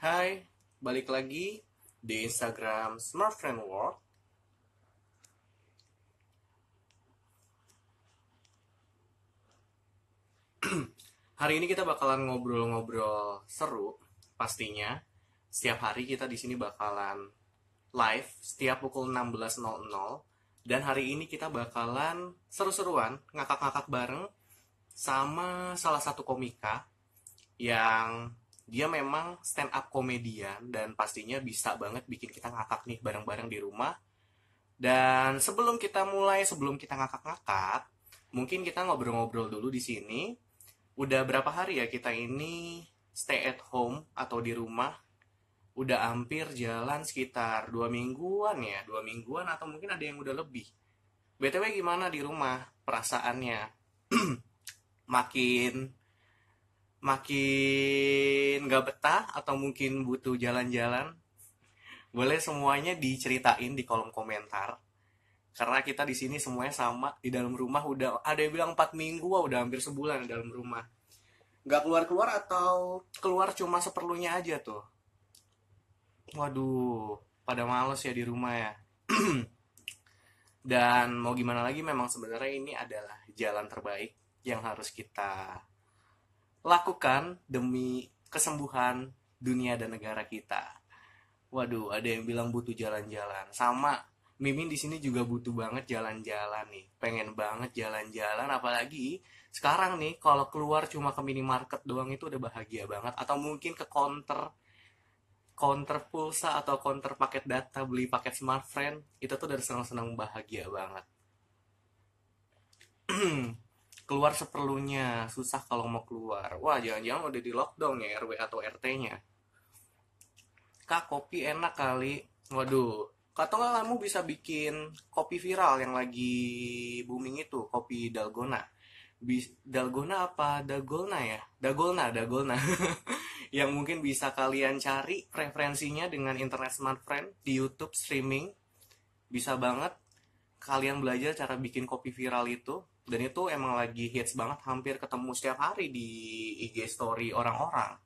Hai, balik lagi di Instagram Smart Friend World. Hari ini kita bakalan ngobrol-ngobrol seru, pastinya. Setiap hari kita di sini bakalan live setiap pukul 16.00 dan hari ini kita bakalan seru-seruan ngakak-ngakak bareng sama salah satu komika yang dia memang stand up komedian dan pastinya bisa banget bikin kita ngakak nih bareng-bareng di rumah. Dan sebelum kita mulai, sebelum kita ngakak-ngakak, mungkin kita ngobrol-ngobrol dulu di sini. Udah berapa hari ya kita ini stay at home atau di rumah? Udah hampir jalan sekitar dua mingguan ya, dua mingguan atau mungkin ada yang udah lebih. BTW gimana di rumah perasaannya? makin makin nggak betah atau mungkin butuh jalan-jalan boleh semuanya diceritain di kolom komentar. Karena kita di sini semuanya sama di dalam rumah udah ada yang bilang 4 minggu wah udah hampir sebulan di dalam rumah. Nggak keluar keluar atau keluar cuma seperlunya aja tuh? Waduh pada males ya di rumah ya. Dan mau gimana lagi memang sebenarnya ini adalah jalan terbaik yang harus kita lakukan demi kesembuhan dunia dan negara kita. Waduh, ada yang bilang butuh jalan-jalan. Sama, Mimin di sini juga butuh banget jalan-jalan nih. Pengen banget jalan-jalan, apalagi sekarang nih kalau keluar cuma ke minimarket doang itu udah bahagia banget. Atau mungkin ke counter counter pulsa atau counter paket data beli paket smartphone itu tuh udah senang-senang bahagia banget. keluar seperlunya. Susah kalau mau keluar. Wah jangan-jangan udah di lockdown ya RW atau RT-nya kak kopi enak kali. Waduh. Kata nggak kamu bisa bikin kopi viral yang lagi booming itu kopi dalgona. Bis, dalgona apa? Dagolna ya? Dagolna dagolna yang mungkin bisa kalian cari referensinya dengan internet smartphone di YouTube streaming. Bisa banget kalian belajar cara bikin kopi viral itu dan itu emang lagi hits banget hampir ketemu setiap hari di IG story orang-orang.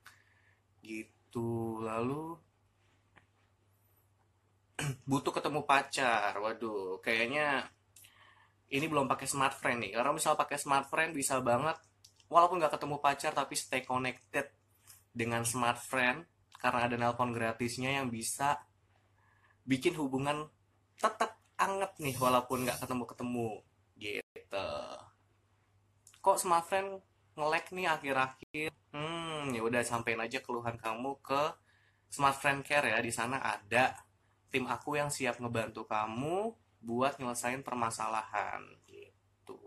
Gitu. Lalu butuh ketemu pacar. Waduh kayaknya ini belum pakai smartphone nih. Karena misal pakai smartphone bisa banget walaupun nggak ketemu pacar tapi stay connected dengan smartphone karena ada nelpon gratisnya yang bisa bikin hubungan tetap anget nih walaupun nggak ketemu ketemu gitu. Kok smartphone ngelek nih akhir-akhir? Hmm ya udah sampein aja keluhan kamu ke smartphone care ya di sana ada tim aku yang siap ngebantu kamu buat nyelesain permasalahan gitu.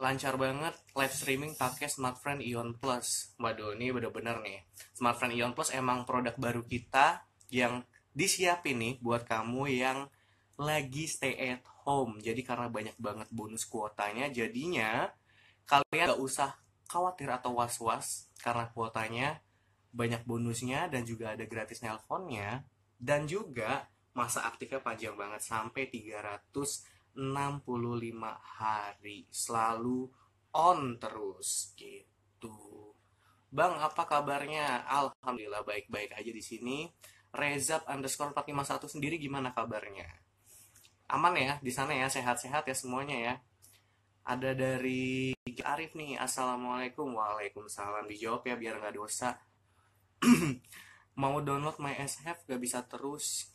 Lancar banget live streaming pakai smartphone Ion Plus. Waduh ini bener-bener nih. Smartphone Ion Plus emang produk baru kita yang disiapin nih buat kamu yang lagi stay at home. Jadi karena banyak banget bonus kuotanya, jadinya kalian gak usah khawatir atau was-was karena kuotanya banyak bonusnya dan juga ada gratis nelponnya dan juga masa aktifnya panjang banget sampai 365 hari selalu on terus gitu. Bang, apa kabarnya? Alhamdulillah baik-baik aja di sini. Rezab underscore 451 sendiri gimana kabarnya? aman ya di sana ya sehat-sehat ya semuanya ya. Ada dari Arif nih assalamualaikum. Waalaikumsalam. Dijawab ya biar nggak dosa. Mau download my SF gak bisa terus.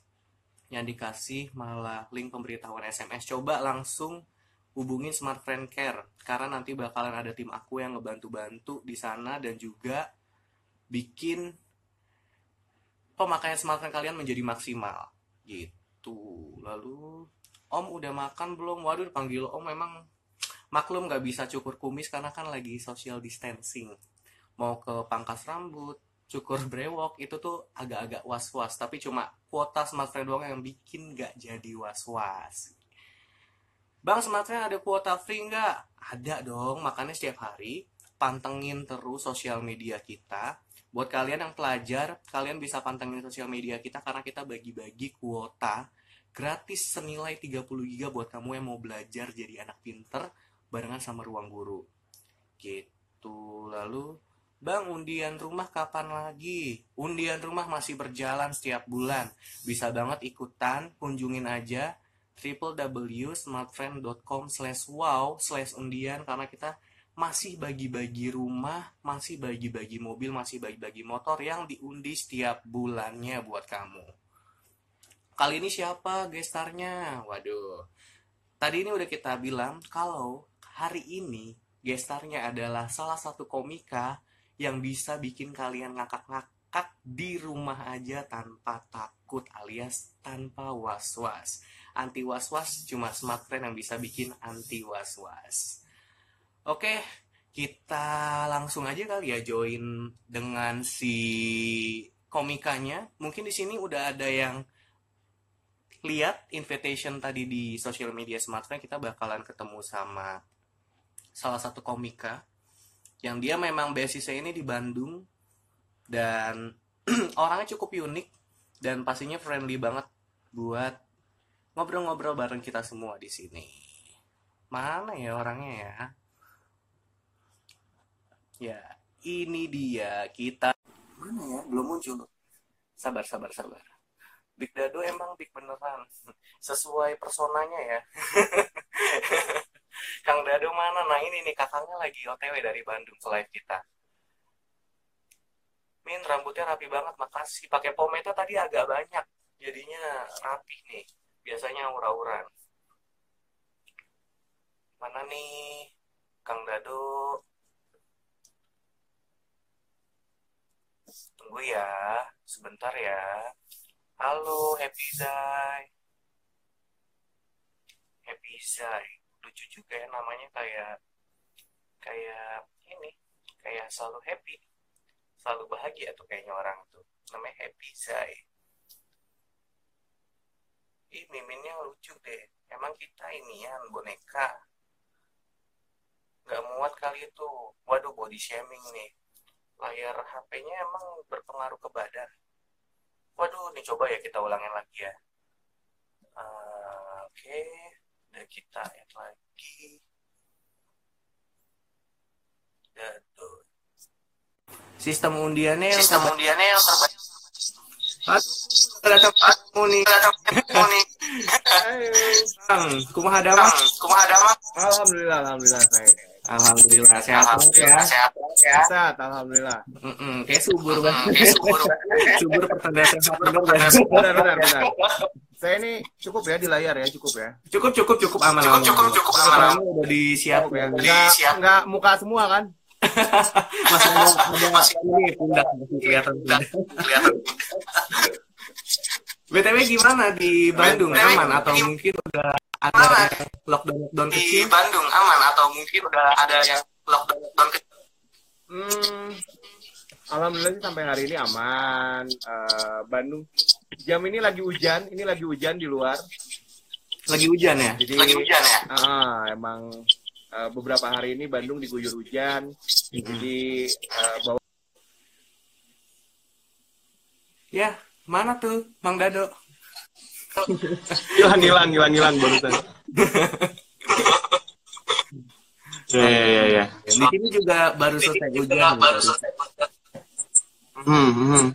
Yang dikasih malah link pemberitahuan SMS coba langsung hubungin Smart Friend Care karena nanti bakalan ada tim aku yang ngebantu-bantu di sana dan juga bikin pemakaian smartphone kalian menjadi maksimal gitu lalu Om udah makan belum? Waduh panggil Om memang maklum gak bisa cukur kumis karena kan lagi social distancing. Mau ke pangkas rambut, cukur brewok itu tuh agak-agak was-was. Tapi cuma kuota smartphone doang yang bikin gak jadi was-was. Bang smartphone ada kuota free nggak? Ada dong, makanya setiap hari pantengin terus sosial media kita. Buat kalian yang pelajar, kalian bisa pantengin sosial media kita karena kita bagi-bagi kuota gratis senilai 30 giga buat kamu yang mau belajar jadi anak pinter barengan sama ruang guru gitu lalu Bang, undian rumah kapan lagi? Undian rumah masih berjalan setiap bulan. Bisa banget ikutan, kunjungin aja www.smartfriend.com slash wow slash undian karena kita masih bagi-bagi rumah, masih bagi-bagi mobil, masih bagi-bagi motor yang diundi setiap bulannya buat kamu. Kali ini siapa gestarnya? Waduh. Tadi ini udah kita bilang kalau hari ini gestarnya adalah salah satu komika yang bisa bikin kalian ngakak-ngakak di rumah aja tanpa takut alias tanpa was-was. Anti was-was cuma smart yang bisa bikin anti was-was. Oke, kita langsung aja kali ya join dengan si komikanya. Mungkin di sini udah ada yang lihat invitation tadi di social media smart friend kita bakalan ketemu sama salah satu komika yang dia memang basisnya ini di Bandung dan orangnya cukup unik dan pastinya friendly banget buat ngobrol-ngobrol bareng kita semua di sini. Mana ya orangnya ya? Ya, ini dia kita. Mana ya? Belum muncul. Sabar, sabar, sabar. Big Dado emang big beneran. Sesuai personanya ya. Kang Dado mana? Nah ini nih kakaknya lagi OTW dari Bandung ke live kita. Min rambutnya rapi banget, makasih. Pakai pomade tadi agak banyak, jadinya rapi nih. Biasanya aura-auran. Mana nih Kang Dado? Tunggu ya, sebentar ya. Halo, Happy Zai. Happy Zai lucu juga ya namanya kayak kayak ini kayak selalu happy selalu bahagia tuh kayaknya orang tuh. Namanya happy Zai. Ih, miminnya lucu deh. Emang kita ini ya boneka. Nggak muat kali itu. Waduh body shaming nih layar HP-nya emang berpengaruh ke badan waduh nih coba ya kita ulangin lagi ya uh, oke okay ada kita yang lagi Dato. sistem undiannya yang sistem undiannya yang terbaik ada tempatmu nih Kang, kumaha dama? Kumaha dama? Alhamdulillah, alhamdulillah saya. Alhamdulillah sehat alhamdulillah, ya. Sehat, ya. Sehat, alhamdulillah. Mm -mm, kayak subur banget. Kayak subur. subur pertanda sehat benar benar benar benar. Saya ini cukup ya di layar ya, cukup ya. Cukup cukup cukup aman. Cukup aman. cukup cukup aman. Kamu udah disiap ya. Enggak, enggak muka semua kan? masih ada ada masih ini pundak masih kelihatan kelihatan. BTW gimana di Bandung aman atau mungkin udah ada lockdown lockdown kecil? Di Bandung aman atau mungkin udah ada yang lockdown lockdown kecil? Hmm, Alhamdulillah sih sampai hari ini aman. Uh, Bandung jam ini lagi hujan, ini lagi hujan di luar. Lagi hujan ya? Jadi, lagi hujan ya? Ah, emang uh, beberapa hari ini Bandung diguyur hujan. Hmm. Jadi uh, bawa Ya, mana tuh Mang Dado? hilang, hilang, hilang, hilang barusan. Ya, ya, ya. Di sini juga baru selesai hujan. Baru selesai Hmm, hmm.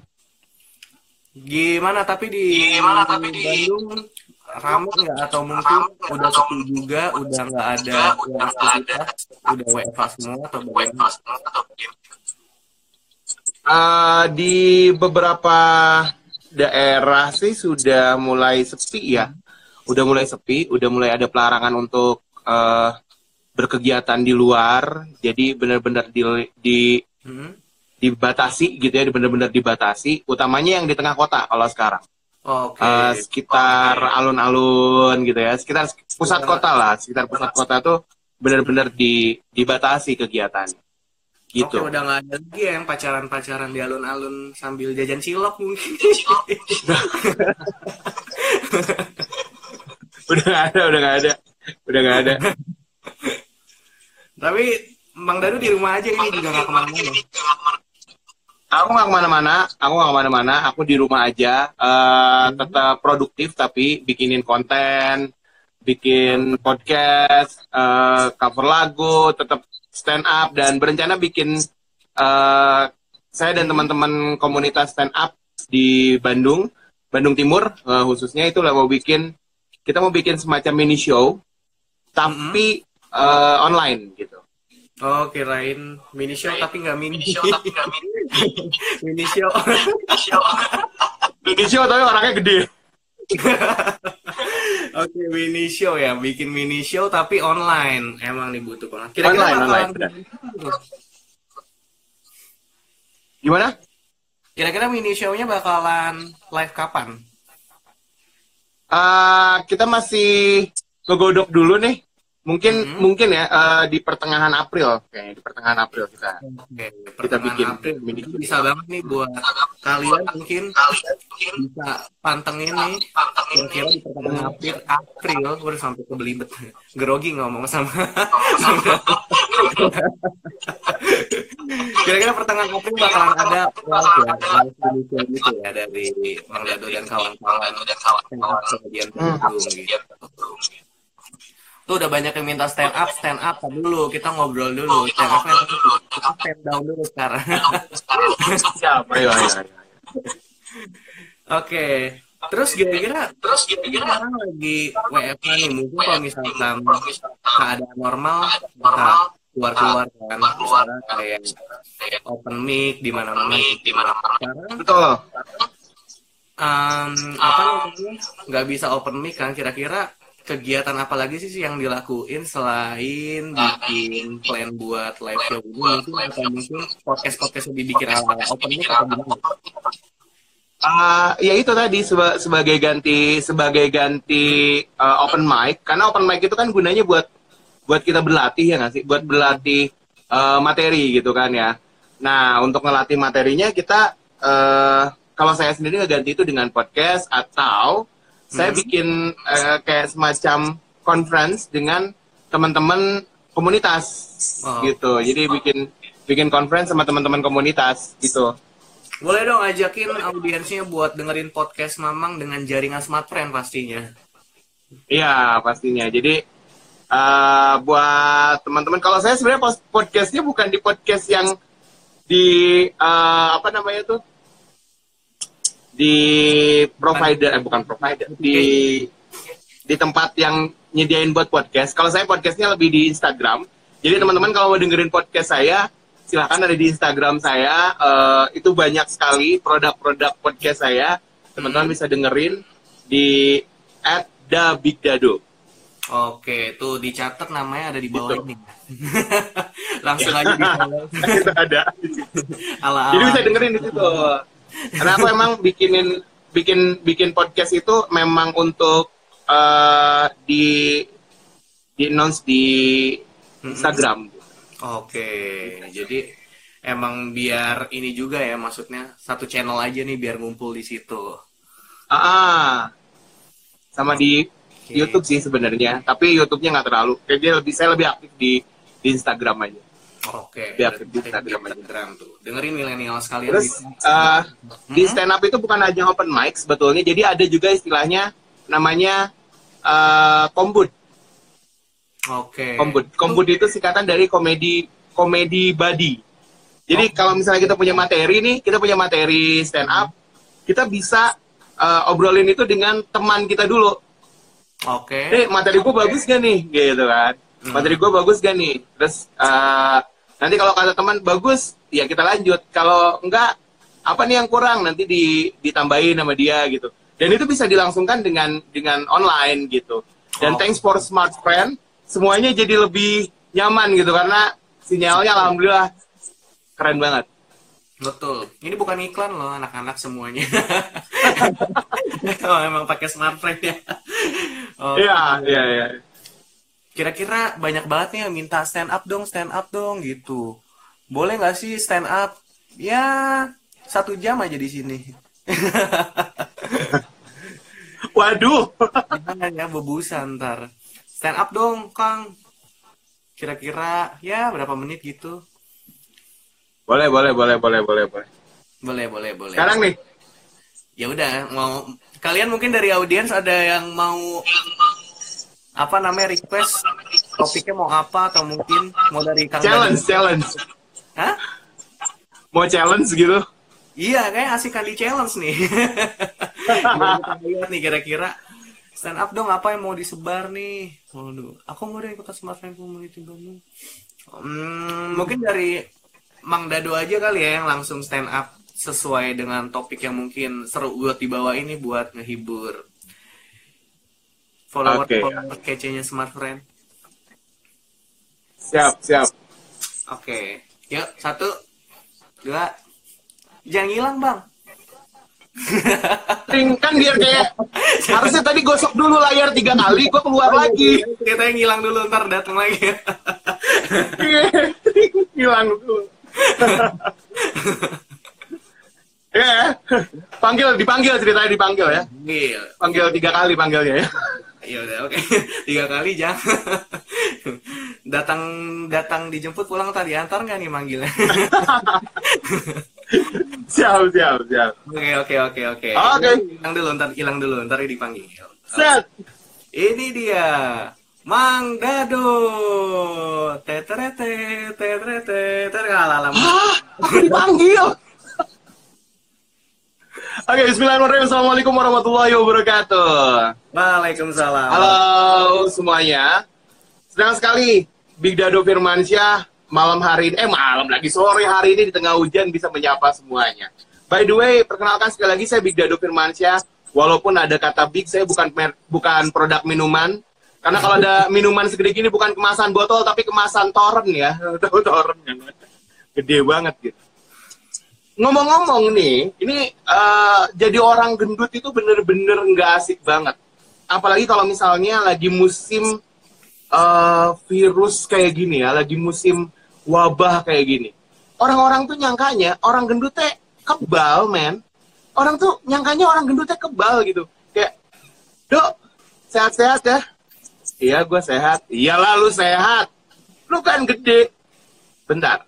Gimana tapi di Gimana tapi di Bandung ramai nggak atau mungkin udah sepi juga, udah nggak ada yang aktivitas, udah WFH semua atau bagaimana? Uh, di beberapa daerah sih sudah mulai sepi ya, udah mulai sepi, udah mulai ada pelarangan untuk uh, berkegiatan di luar, jadi benar-benar di, di hmm dibatasi gitu ya, benar-benar dibatasi. Utamanya yang di tengah kota kalau sekarang. Okay. Uh, sekitar alun alun-alun gitu ya, sekitar pusat kota lah, sekitar pusat kota tuh benar-benar di, dibatasi kegiatan. Gitu. Oke, udah nggak ada lagi ya yang pacaran-pacaran di alun-alun sambil jajan cilok mungkin. udah nggak ada, udah nggak ada, udah nggak ada. Tapi Bang Danu di rumah aja ini juga nggak ke mana-mana. Aku nggak ke mana-mana, aku nggak ke mana-mana, aku di rumah aja, uh, hmm. tetap produktif tapi bikinin konten, bikin podcast, uh, cover lagu, tetap stand up dan berencana bikin eh, saya dan teman-teman komunitas stand up di Bandung, Bandung Timur eh, khususnya itu lah mau bikin kita mau bikin semacam mini show tapi eh, online gitu. Oh, kirain mini show tapi nggak mini show. mini show. Mini show tapi orangnya gede. Oke, mini show ya, bikin mini show tapi online. Emang dibutuhkan. Online, bakalan- online, benar. Gimana? Kira-kira mini show-nya bakalan live kapan? Eh, kita masih ngegodok dulu nih. Mungkin Mhm. mungkin ya eh, di pertengahan April kayaknya di pertengahan April kita. Oke, Kita pertengahan bikin April. mini Itu bisa banget nih buat kalian mungkin bisa pantengin nih kira-kira di pertengahan April, April baru sampai ke belibet. Grogi ngomong sama. Kira-kira pertengahan April bakalan ada live ya, live video gitu ya dari Mang Dado dan kawan-kawan yang kemudian bergabung gitu. Tuh udah banyak yang minta stand up, stand up dulu, kita ngobrol dulu. Stand up kita stand down dulu sekarang. Siapa? Ayo. Oke. Terus kira-kira terus kira-kira sekarang lagi WFH nih, mungkin kalau misalkan keadaan normal bisa keluar-keluar kan, misalnya kayak open mic di mana-mana di mana-mana. Sekarang Betul. em, apa namanya nggak bisa open mic kan kira-kira kegiatan apa lagi sih yang dilakuin selain bikin plan buat live show ini mungkin? atau mungkin podcast podcast lebih bikin ala ala open mic atau gimana? Ah, ya itu tadi seba- sebagai ganti sebagai ganti eh, open mic. Karena open mic itu kan gunanya buat buat kita berlatih ya nggak sih? Buat berlatih eh, materi gitu kan ya. Nah untuk ngelatih materinya kita eh, kalau saya sendiri ngeganti itu dengan podcast atau saya Hmm. bikin eh, kayak semacam conference dengan teman-teman komunitas Oh. gitu jadi bikin bikin conference sama teman-teman komunitas gitu Boleh dong ajakin audiensnya buat dengerin podcast Mamang dengan jaringan smartphone pastinya. Iya pastinya. Jadi eh, buat teman-teman, kalau saya sebenarnya podcastnya bukan di podcast yang di eh, apa namanya tuh di provider, eh bukan provider, di di tempat yang nyediain buat podcast. Kalau saya podcastnya lebih di Instagram. Jadi teman-teman kalau mau dengerin podcast saya, silahkan ada di Instagram saya. Eh, itu banyak sekali produk-produk podcast saya. Teman-teman bisa dengerin di @dabigdado. Oke, tuh dicatat namanya ada di bawah Gitu. ini. Langsung aja di follow. ada. situ. Ala Jadi bisa dengerin di situ. Karena aku emang bikinin bikin bikin podcast itu memang untuk eh, di di announce di Instagram. Oke, jadi emang biar ini juga ya maksudnya satu channel aja nih biar ngumpul di situ. Ah, sama di Oke. YouTube sih sebenarnya, tapi YouTube-nya nggak terlalu. Dia lebih saya lebih aktif di di Instagram aja. Oke, Biar berarti di Instagram tuh. Dengerin milenial sekalian Terus di- eh, di Hmm? stand up itu bukan aja open mic sebetulnya, jadi ada juga istilahnya namanya eh, kombut. Oke. Kombut. Kombut itu singkatan dari komedi komedi body. Jadi kalau misalnya kita punya materi nih, kita punya materi stand up, kita bisa eh, obrolin itu dengan teman kita dulu. Oke. Eh, materi gue bagus gak nih? Gitu kan. Hmm. Materi gue bagus gak nih? Terus eh, nanti kalau kata teman bagus, ya kita lanjut. Kalau enggak, apa nih yang kurang? Nanti di, ditambahin sama dia gitu. Dan itu bisa dilangsungkan dengan dengan online gitu. Dan Oh. thanks for smart friend, semuanya jadi lebih nyaman gitu karena sinyalnya alhamdulillah keren banget. Betul. Ini bukan iklan loh anak-anak semuanya. oh, emang pakai smartphone ya. Oke. Iya, iya, iya. Kira-kira banyak banget nih yang minta stand up dong, stand up dong gitu. Boleh nggak sih stand up? Ya satu jam aja di sini. Waduh. Jangan ya bebusan ntar. Stand up dong, Kang. Kira-kira ya berapa menit gitu? Boleh, boleh, boleh, boleh, boleh, boleh. Boleh, boleh, boleh. Sekarang nih, ya udah mau kalian mungkin dari audiens ada yang mau apa namanya request topiknya mau apa atau mungkin mau dari Kang challenge, Dani? challenge. Hah? mau challenge gitu. Iya, kayak asik kali challenge nih. Kita lihat nih kira-kira stand up dong apa yang mau disebar nih. Waduh, aku mau deh ikutan Smart Friend Community Bandung. Hmm, mungkin dari Mang Dado aja kali ya yang langsung stand up sesuai dengan topik yang mungkin seru buat dibawa ini buat ngehibur follower Oke. follower kece-nya Smart Friend. Siap, siap. Oke, yuk satu, dua, jangan hilang bang. Ting, kan biar kayak harusnya tadi gosok dulu layar tiga kali, gue keluar lagi. Kita yang hilang dulu ntar datang lagi. Hilang dulu. ya, panggil, dipanggil ceritanya dipanggil ya. Gil. Panggil tiga kali panggilnya ya. Ya udah oke tiga kali jangan datang datang dijemput pulang tadi antar nggak nih manggilnya? Siap, siap, siap. Oke oke oke oke. Oke. Hilang dulu ntar hilang dulu ntar dipanggil. Set. Ini dia Mang Dado. Teterete teterete teralalam. Hah? Aku dipanggil. Oke, bismillahirrahmanirrahim. Assalamualaikum warahmatullahi wabarakatuh. Waalaikumsalam. Halo semuanya. Senang sekali Big Dado Firmansyah malam hari ini, eh malam lagi sore hari ini di tengah hujan bisa menyapa semuanya. By the way, perkenalkan sekali lagi saya Big Dado Firmansyah. Walaupun ada kata big, saya bukan mer- bukan produk minuman. Karena kalau ada minuman segede gini bukan kemasan botol tapi kemasan toren ya. Tahu toren kan? Gede banget gitu. Ngomong-ngomong nih, ini eh, jadi orang gendut itu bener-bener nggak asik banget apalagi kalau misalnya lagi musim eh, virus kayak gini ya, lagi musim wabah kayak gini. Orang-orang tuh nyangkanya orang gendut teh kebal, men. Orang tuh nyangkanya orang gendut teh kebal gitu. Kayak, dok, sehat-sehat ya? Iya, gue sehat. Iya lu sehat. Lu kan gede. Bentar.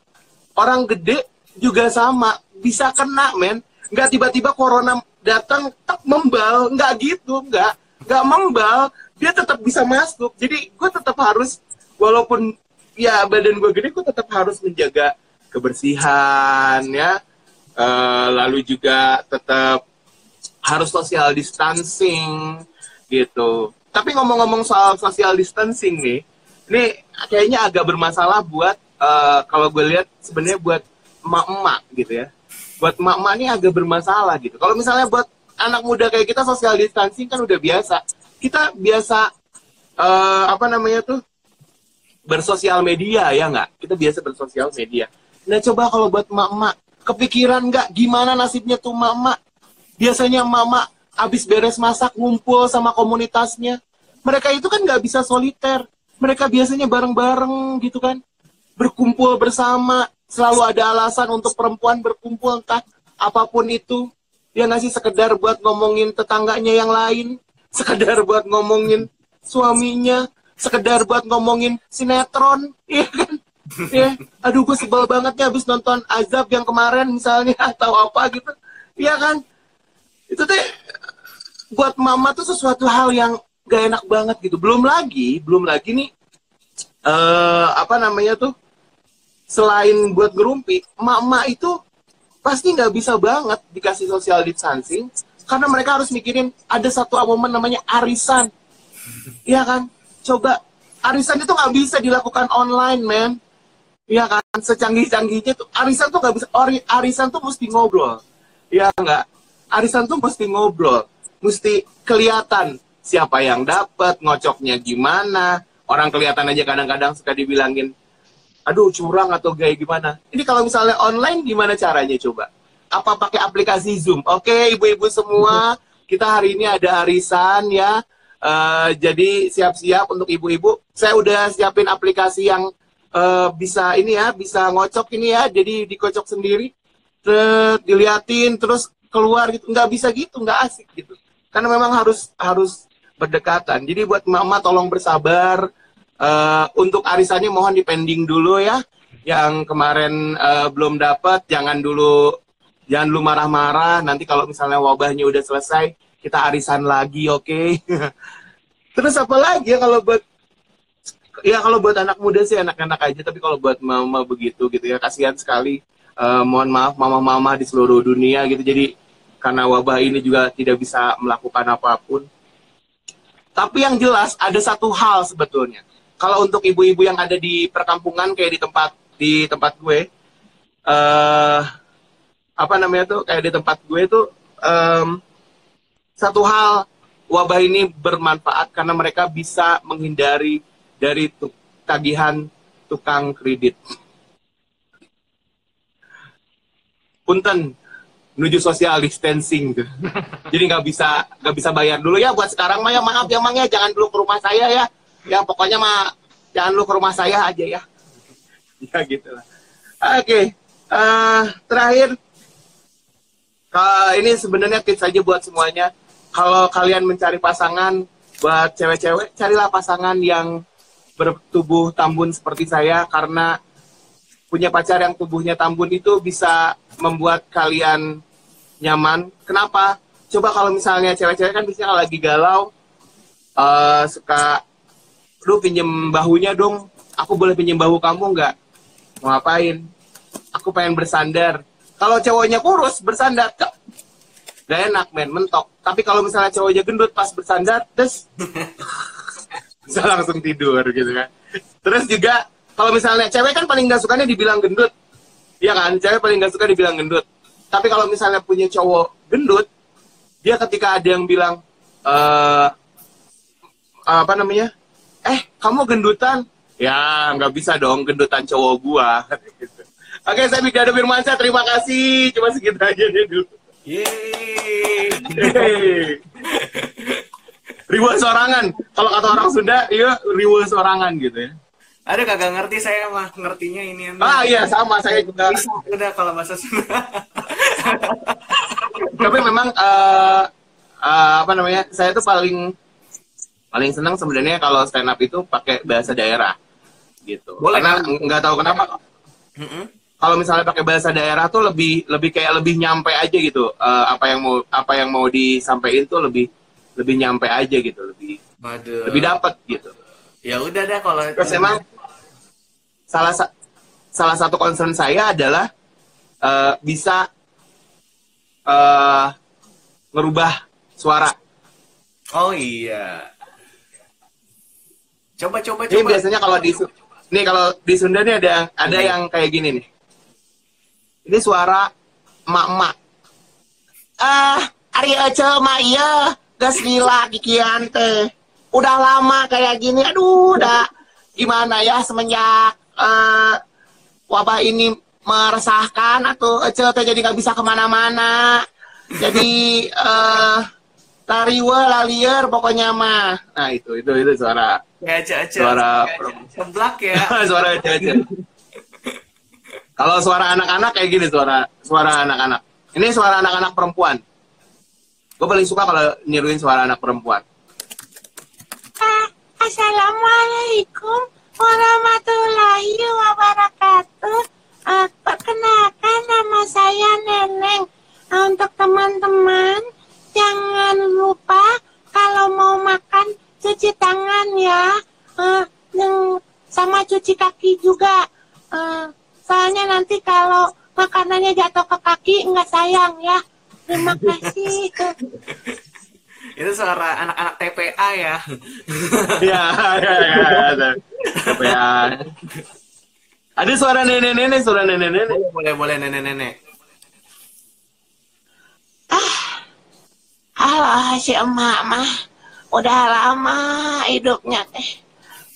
Orang gede juga sama. Bisa kena, men. Nggak tiba-tiba corona datang, tak membal. Nggak gitu, nggak. Nggak membal. Dia tetap bisa masuk. Jadi gue tetap harus, walaupun ya badan gue gede, gue tetap harus menjaga kebersihan, ya. Eh, lalu juga tetap harus social distancing gitu. Tapi ngomong-ngomong soal social distancing nih, ini kayaknya agak bermasalah buat eh, kalau gue lihat sebenarnya buat emak-emak gitu ya. Buat emak-emak ini agak bermasalah gitu. Kalau misalnya buat anak muda kayak kita social distancing kan udah biasa. Kita biasa eh, apa namanya tuh bersosial media ya nggak? Kita biasa bersosial media. Nah coba kalau buat emak-emak kepikiran nggak gimana nasibnya tuh emak-emak? Biasanya emak-emak habis beres masak ngumpul sama komunitasnya. Mereka itu kan nggak bisa soliter. Mereka biasanya bareng-bareng gitu kan. Berkumpul bersama. Selalu ada alasan untuk perempuan berkumpul entah apa pun itu. Dia ngasih sekedar buat ngomongin tetangganya yang lain. Sekedar buat ngomongin suaminya. Sekedar buat ngomongin sinetron. Iya kan? ya, aduh gue sebel banget ya habis nonton Azab yang kemarin misalnya atau apa gitu. Iya kan? Itu teh buat mama tuh sesuatu hal yang gak enak banget gitu. Belum lagi, belum lagi nih eh apa namanya tuh selain buat ngerumpi, mama itu pasti nggak bisa banget dikasih social distancing karena mereka harus mikirin ada satu momen namanya arisan. Iya kan? Coba arisan itu nggak bisa dilakukan online, men. Iya kan? Secanggih-canggihnya tuh arisan tuh nggak bisa. Ori, arisan tuh mesti ngobrol. Iya nggak? Arisan tuh mesti ngobrol, mesti kelihatan siapa yang dapat, ngocoknya gimana. Orang kelihatan aja kadang-kadang suka dibilangin, aduh curang atau gaya gimana. Ini kalau misalnya online gimana caranya coba? Apa pakai aplikasi Zoom? Oke, ibu-ibu semua, kita hari ini ada arisan ya. Eh, jadi siap-siap untuk ibu-ibu. Saya udah siapin aplikasi yang eh, bisa ini ya, bisa ngocok ini ya. Jadi dikocok sendiri, terus diliatin, terus keluar gitu. Nggak bisa gitu, nggak asik gitu. Karena memang harus harus berdekatan. Jadi buat mama tolong bersabar. Eh, untuk arisannya mohon dipending dulu ya. Yang kemarin eh, belum dapat, jangan dulu jangan dulu marah-marah. Nanti kalau misalnya wabahnya udah selesai, kita arisan lagi, oke? Terus apa lagi ya kalau buat ya kalau buat anak muda sih enak-enak aja, tapi kalau buat mama begitu gitu ya kasihan sekali eh, mohon maaf mama-mama di seluruh dunia gitu. Jadi karena wabah ini juga tidak bisa melakukan apa pun. Tapi yang jelas ada satu hal sebetulnya. Kalau untuk ibu-ibu yang ada di perkampungan kayak di tempat di tempat gue, eh apa namanya tuh kayak di tempat gue tuh em, satu hal wabah ini bermanfaat karena mereka bisa menghindari dari tu- tagihan tukang kredit. Punten menuju social distancing. Jadi nggak bisa nggak bisa bayar dulu ya buat sekarang mah ya maaf ya Mang ya jangan dulu ke rumah saya ya. Ya pokoknya mah jangan dulu ke rumah saya aja ya. Ya gitu lah. Oke, eh, terakhir Ka- ini sebenarnya tips aja buat semuanya. Kalau kalian mencari pasangan buat cewek-cewek, carilah pasangan yang bertubuh tambun seperti saya karena punya pacar yang tubuhnya tambun itu bisa membuat kalian nyaman. Kenapa? Coba kalau misalnya cewek-cewek kan biasanya lagi galau eh, suka, lu pinjem bahunya dong. Aku boleh pinjem bahu kamu nggak? Mau ngapain? Aku pengen bersandar. Kalau cowoknya kurus bersandar, gak enak men, mentok. Tapi kalau misalnya cowoknya gendut pas bersandar, terus bisa langsung tidur gitu kan. Terus juga kalau misalnya cewek kan paling gak sukanya dibilang gendut, Iya kan? Cewek paling gak suka dibilang gendut. Tapi kalau misalnya punya cowok gendut, dia ketika ada yang bilang eh apa namanya? Eh, kamu gendutan? Ya, nggak bisa dong gendutan cowok gua. Gitu. Oke, saya Bigdado Firmansyah. Terima kasih. Cuma segitu aja deh dulu. Yeay. Riwa sorangan. Kalau kata orang Sunda, iya riwa sorangan gitu ya. Ada kagak ngerti saya mah ngertinya ini Ah iya sama saya juga. Bisa udah kalau bahasa Sunda. Tapi memang eh, eh, apa namanya? Saya tuh paling paling senang sebenarnya kalau stand up itu pakai bahasa daerah gitu. Boleh, Karena nggak tahu kenapa Mm-mm. kalau misalnya pakai bahasa daerah tuh lebih lebih kayak lebih nyampe aja gitu. Eh, apa yang mau apa yang mau disampaikan tuh lebih lebih nyampe aja gitu, lebih Waduh. lebih dapat gitu. Ya udah dah kalau Terus emang salah sa- salah satu concern saya adalah eh, bisa eh merubah suara. Oh iya. Coba coba Ini coba. biasanya kalau di nih kalau di Sunda nih ada ada Hmm. yang kayak gini nih. Ini suara emak-emak. Ah, Ari Ece mah iya, geus lila kikian teh. Udah lama kayak gini. Aduh, udah gimana ya semenjak eh, wabah ini meresahkan atau Ece teh jadi nggak bisa ke mana-mana. Jadi eh tariwe lalier pokoknya mah. Nah, itu itu itu suara aja aja. Suara- Seblak ya. suara aja Kalau suara anak-anak kayak gini suara suara anak-anak. Ini suara anak-anak perempuan. Gue paling suka kalau niruin suara anak perempuan. Assalamualaikum warahmatullahi wabarakatuh. Eh, perkenalkan nama saya Neneng. Untuk teman-teman, jangan lupa kalau mau makan cuci tangan ya. Eh, yang sama cuci kaki juga. Eh, soalnya nanti kalau makanannya jatuh ke kaki nggak sayang ya. Terima kasih. Itu suara anak-anak TPA ya. Ya, ya, ya, ya? Ada suara nenek-nenek, suara nenek-nenek. Boleh boleh boleh nenek-nenek. Halo si emak mah udah lama hidupnya teh.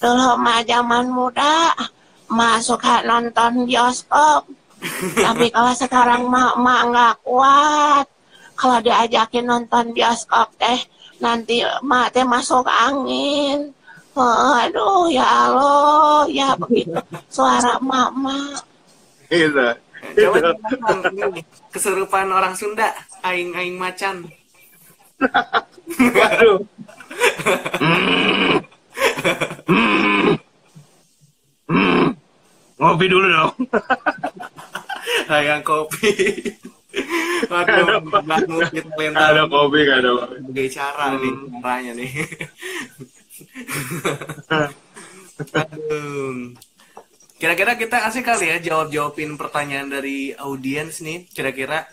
Dulu mah zaman muda emak suka nonton bioskop. Tapi kalau sekarang mah emak nggak kuat. Kalau diajakin nonton bioskop teh nanti emak teh masuk angin. Oh, aduh ya Allah ya begitu suara emak emak. Coba Gitu. jelaskan ini, kesurupan orang Sunda, aing aing macan. Waduh. Hmm. Hmm. Hmm. Ngopi dulu dong. Hayang kopi. Aduh, banget kita Nggak lempar ada kopi, nggak ada kopi. berbagai cara nih caranya nih. Aduh. Kira-kira kita asik kali ya jawab-jawabin pertanyaan dari audiens nih. Kira-kira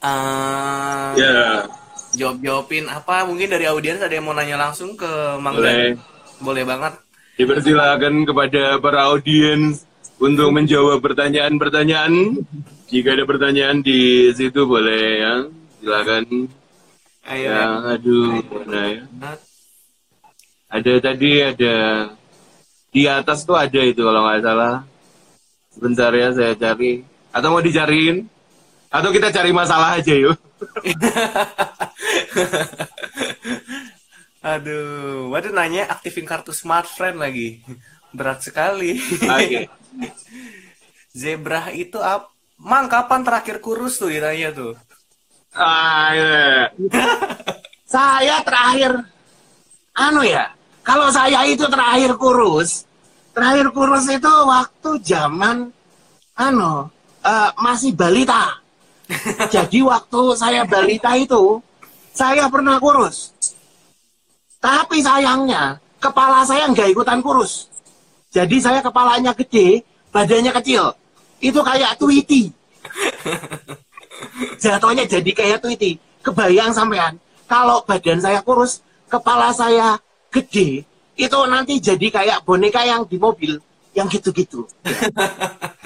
eh Ya, jawab-jawabin apa? Mungkin dari audiens ada yang mau nanya langsung ke Mang boleh. Dan? Boleh banget. Dipersilakan kepada para audiens untuk menjawab pertanyaan-pertanyaan. Jika ada pertanyaan di situ boleh ya. Silakan. Ayo Ya, aduh, mana ya? Ada tadi ada di atas tuh ada itu kalau nggak salah. Sebentar ya saya cari. Atau mau dicariin? Atau kita cari masalah aja yuk. Aduh, waduh nanya aktifin kartu smart friend lagi. Berat sekali. Oke. Zebra itu apa? Mang, kapan terakhir kurus tuh ditanya tuh? Ah, ya. Saya terakhir, anu ya, kalau saya itu terakhir kurus, terakhir kurus itu waktu zaman, anu, eh, masih balita. Jadi waktu saya balita itu, saya pernah kurus. Tapi sayangnya, kepala saya nggak ikutan kurus. Jadi saya kepalanya gede, badannya kecil. Itu kayak Tweety. Jatuhnya jadi kayak Tweety. Kebayang sampean, kalau badan saya kurus, kepala saya gede, itu nanti jadi kayak boneka yang di mobil, yang gitu-gitu.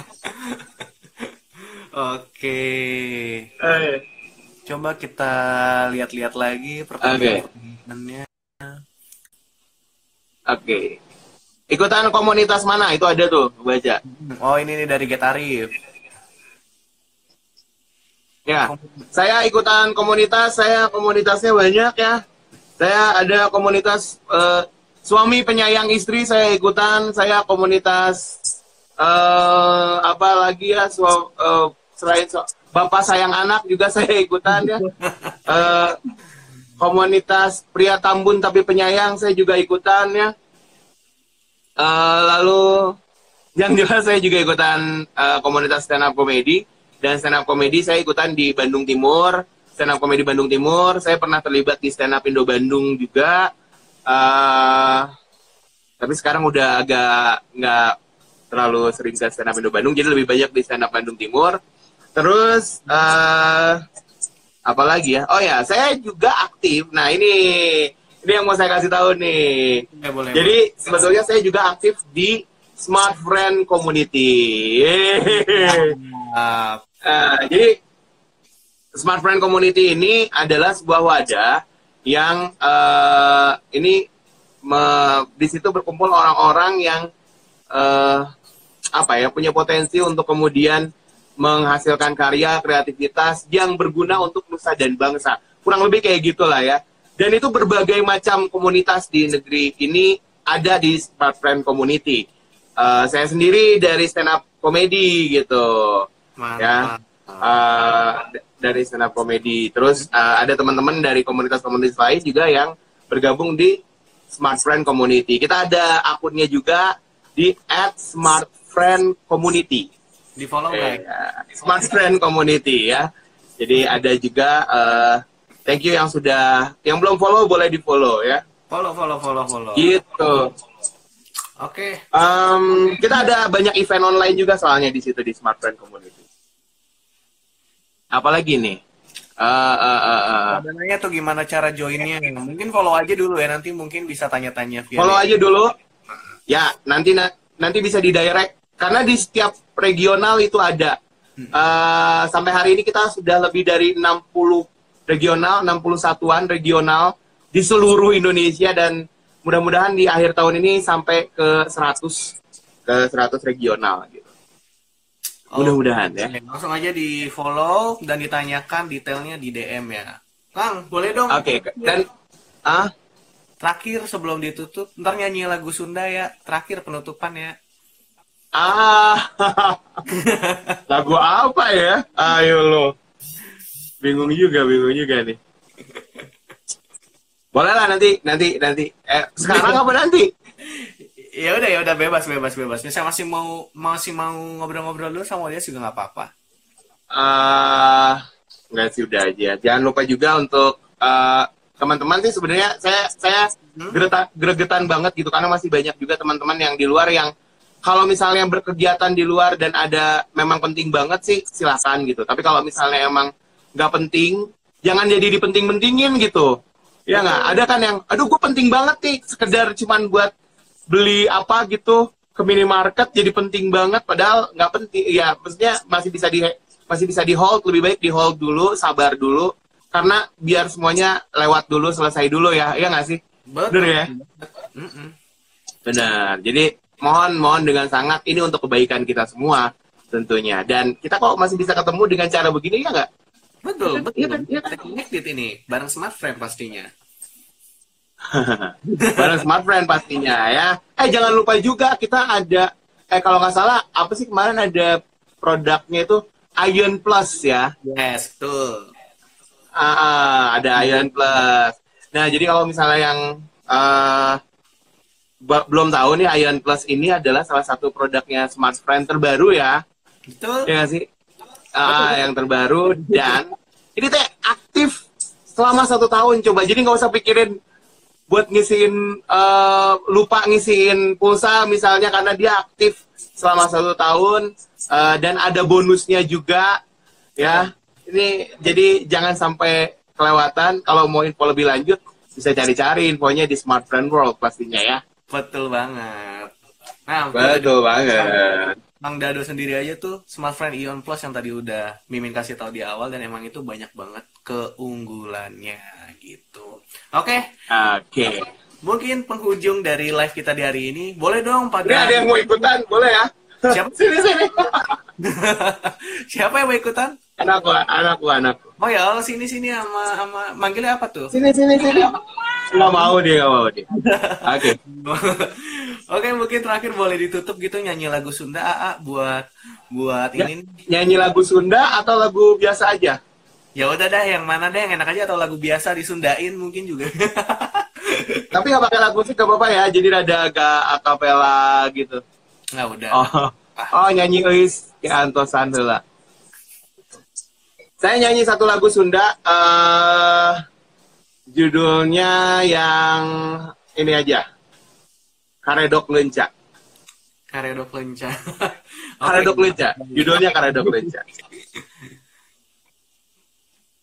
Oke. Eh, Coba kita lihat-lihat lagi pertanyaannya. Oke. Ikutan komunitas mana? Itu ada tuh, baca. Oh, ini nih dari Getarif. Ya, saya ikutan komunitas, saya komunitasnya banyak ya. Saya ada komunitas eh, suami penyayang istri, saya ikutan. Saya komunitas eh apa lagi ya? Sua- eh, selain su- bapak sayang anak juga saya ikutan ya. Eh, komunitas pria tambun tapi penyayang saya juga ikutan ya. Eh, lalu yang jelas saya juga ikutan eh, komunitas stand up comedy dan stand up comedy saya ikutan di Bandung Timur stand up comedy Bandung Timur saya pernah terlibat di stand up Indo Bandung juga Eh, tapi sekarang udah agak nggak terlalu sering ke stand up Indo Bandung jadi lebih banyak di stand up Bandung Timur terus eh apa lagi ya oh ya saya juga aktif nah ini ini yang mau saya kasih tahu nih Ya, boleh. jadi sebetulnya saya juga aktif di Smart Friend Community. Eh, jadi Smart Friend Community ini adalah sebuah wadah yang eh, ini me- di situ berkumpul orang-orang yang eh, apa ya punya potensi untuk kemudian menghasilkan karya kreativitas yang berguna untuk nusa dan bangsa. Kurang lebih kayak gitulah ya. Dan itu berbagai macam komunitas di negeri ini ada di Smart Friend Community. Eh, saya sendiri dari stand up comedy gitu mantap. uh, d- dari stand up comedy. Terus uh, ada teman-teman dari komunitas-komunitas lain juga yang bergabung di Smart Friend Community. Kita ada akunnya juga di @smartfriendcommunity. Di follow Eh, guys. uh, Smart Friend Community ya. Jadi ada juga uh, thank you yang sudah yang belum follow boleh di follow ya. Follow, follow, follow, follow. Gitu. Oke. Um, kita ada banyak event online juga soalnya di situ di Smart Friend Community. Apalagi nih? Uh, uh, uh, uh. Ada nanya tuh gimana cara joinnya? Mungkin follow aja dulu ya. Nanti mungkin bisa tanya-tanya. Follow aja dulu. Ya, nanti na- nanti bisa di direct karena di setiap regional itu ada. Uh, sampai hari ini kita sudah lebih dari 60 regional, 61 satuan regional di seluruh Indonesia dan mudah-mudahan di akhir tahun ini sampai ke 100 ke 100 regional gitu. Oh, Mudah-mudahan ya. Langsung aja di follow dan ditanyakan detailnya di DM ya. Kang, boleh dong? Oke, dan ah Terakhir sebelum ditutup, ntar nyanyi lagu Sunda ya. Terakhir penutupan ya. Ah lagu apa ya? Ayo lo. Bingung juga, bingung juga nih. Boleh lah nanti, nanti, nanti. Eh, sekarang apa nanti? Ya udah ya udah bebas bebas bebas. Misal masih mau masih mau ngobrol-ngobrol dulu sama dia juga nggak apa-apa. ah enggak sih udah aja. Jangan lupa juga untuk eh, teman-teman sih sebenarnya saya saya Hmm? gregetan banget gitu karena masih banyak juga teman-teman yang di luar yang kalau misalnya berkegiatan di luar dan ada memang penting banget sih silakan gitu. Tapi kalau misalnya emang nggak penting, jangan jadi dipenting-pentingin gitu. Ya nggak? Ada kan yang, aduh gue penting banget nih, sekedar cuman buat beli apa gitu ke minimarket jadi penting banget, padahal nggak penting. Ya maksudnya masih bisa di masih bisa di hold, lebih baik di hold dulu, sabar dulu, karena biar semuanya lewat dulu, selesai dulu ya, ya nggak sih? Bener ya? Benar. Jadi mohon mohon dengan sangat ini untuk kebaikan kita semua tentunya. Dan kita kok masih bisa ketemu dengan cara begini ya nggak? Betul, Iya, betul. iya, iya. Kita connected ini bareng smart friend pastinya. Bareng smart friend pastinya ya. Eh jangan lupa juga kita ada eh kalau nggak salah apa sih kemarin ada produknya itu Ion Plus ya. Yes, betul. Ah, ah, ada Ion Plus. Nah jadi kalau misalnya yang eh, ba- belum tahu nih Ion Plus ini adalah salah satu produknya smart friend terbaru ya. Betul. Ya sih? Ah, yang terbaru dan ini teh aktif selama satu tahun coba. Jadi nggak usah pikirin buat ngisiin eh, lupa ngisiin pulsa misalnya karena dia aktif selama satu tahun eh, dan ada bonusnya juga ya. Ini jadi jangan sampai kelewatan. Kalau mau info lebih lanjut bisa cari-cari infonya di Smart Friend World pastinya ya. Betul banget. Nah, Betul banget. Mang Dado sendiri aja tuh Smart Friend Ion Plus yang tadi udah Mimin kasih tahu di awal dan emang itu banyak banget keunggulannya gitu. Oke, Oke. mungkin penghujung dari live kita di hari ini boleh dong Ini ada pada yang mau ikutan, boleh ya? Siapa? Sini sini. siapa yang mau ikutan? Anakku, anakku, anakku. Oh ya, Allah, sini sini sama sama manggilnya apa tuh? Sini sini sini. Nggak mau dia, nggak mau dia. Oke. Oke, mungkin terakhir boleh ditutup gitu nyanyi lagu Sunda AA buat buat Ya. ini. Nyanyi lagu Sunda atau lagu biasa aja? Ya udah dah, yang mana deh yang enak aja atau lagu biasa disundain mungkin juga. Tapi nggak pakai lagu sih, nggak apa-apa ya. Jadi rada agak akapela gitu. Nggak udah. Oh, oh nyanyi Eus ke antosan heula. Saya nyanyi satu lagu Sunda. eh judulnya yang ini aja. Karedok Lenca. Karedok lenca. Karedok Lenca. Judulnya Karedok Lenca.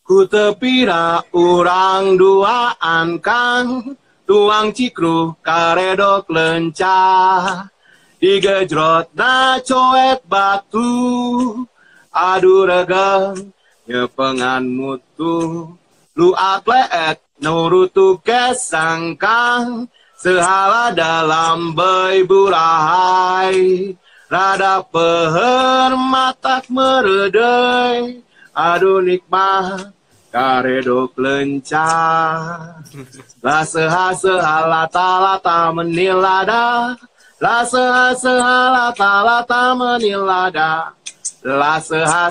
Ku tepira urang duaan kang tuang cikru karedok lenca digejrot na coet batu adu regeng nyepengan mutu lu atleet nurutu kesangkang sehala dalam bay burahai rada peher matak meredai aduh nikmat karedok lenca La seha seha lata lata menilada La seha seha lata lata menilada La seha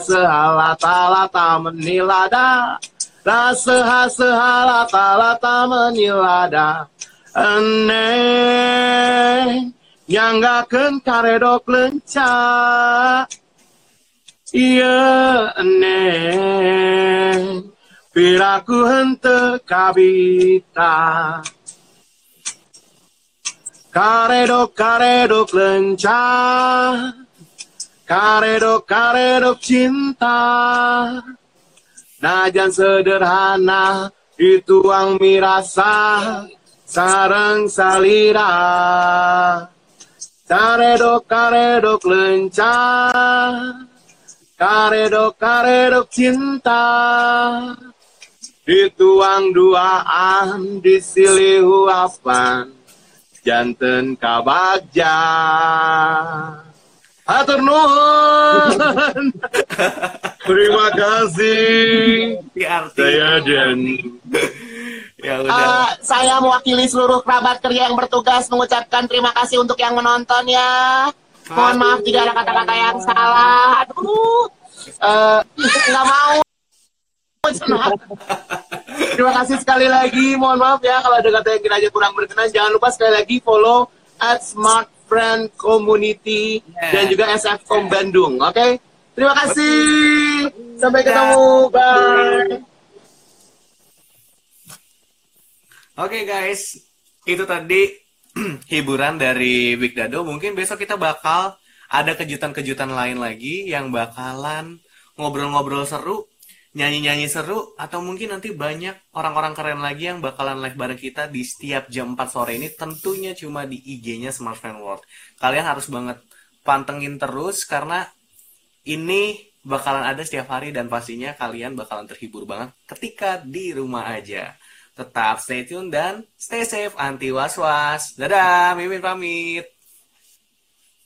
lata lata menilada. La seha lata lata menilada. Eneng Nyanggakeun karedok lenca. Iya eneng Piraku hente kabita. Karedok karedok lenca Karedok karedok cinta. Najan sederhana dituang mirasa sarang salira. Karedok karedok lenca. Karedok karedok cinta. Dituang duaan disilih uapan janten kabagja Hatur nuhun terima kasih saya dan Ya udah. Eh, saya mewakili seluruh kerabat kerja yang bertugas mengucapkan terima kasih untuk yang menonton ya. Mohon maaf jika ada kata-kata yang salah. Aduh, eh, nggak mau. Terima kasih sekali lagi. Mohon maaf ya kalau ada kata yang kira kurang berkenan. Jangan lupa sekali lagi follow at Smart Friend Community Yeah. dan juga SFCom Bandung. Oke? Terima kasih. Sampai ketemu. Bye. Oke guys, itu tadi hiburan dari Big Dado. Mungkin besok kita bakal ada kejutan-kejutan lain lagi yang bakalan ngobrol-ngobrol seru, nyanyi-nyanyi seru, atau mungkin nanti banyak orang-orang keren lagi yang bakalan live bareng kita di setiap jam 4 sore ini. Tentunya cuma di IG-nya Smart Fan World. Kalian harus banget pantengin terus karena ini bakalan ada setiap hari dan pastinya kalian bakalan terhibur banget ketika di rumah aja. Tetap stay tune dan stay safe anti was-was. Dadah, Mimin pamit.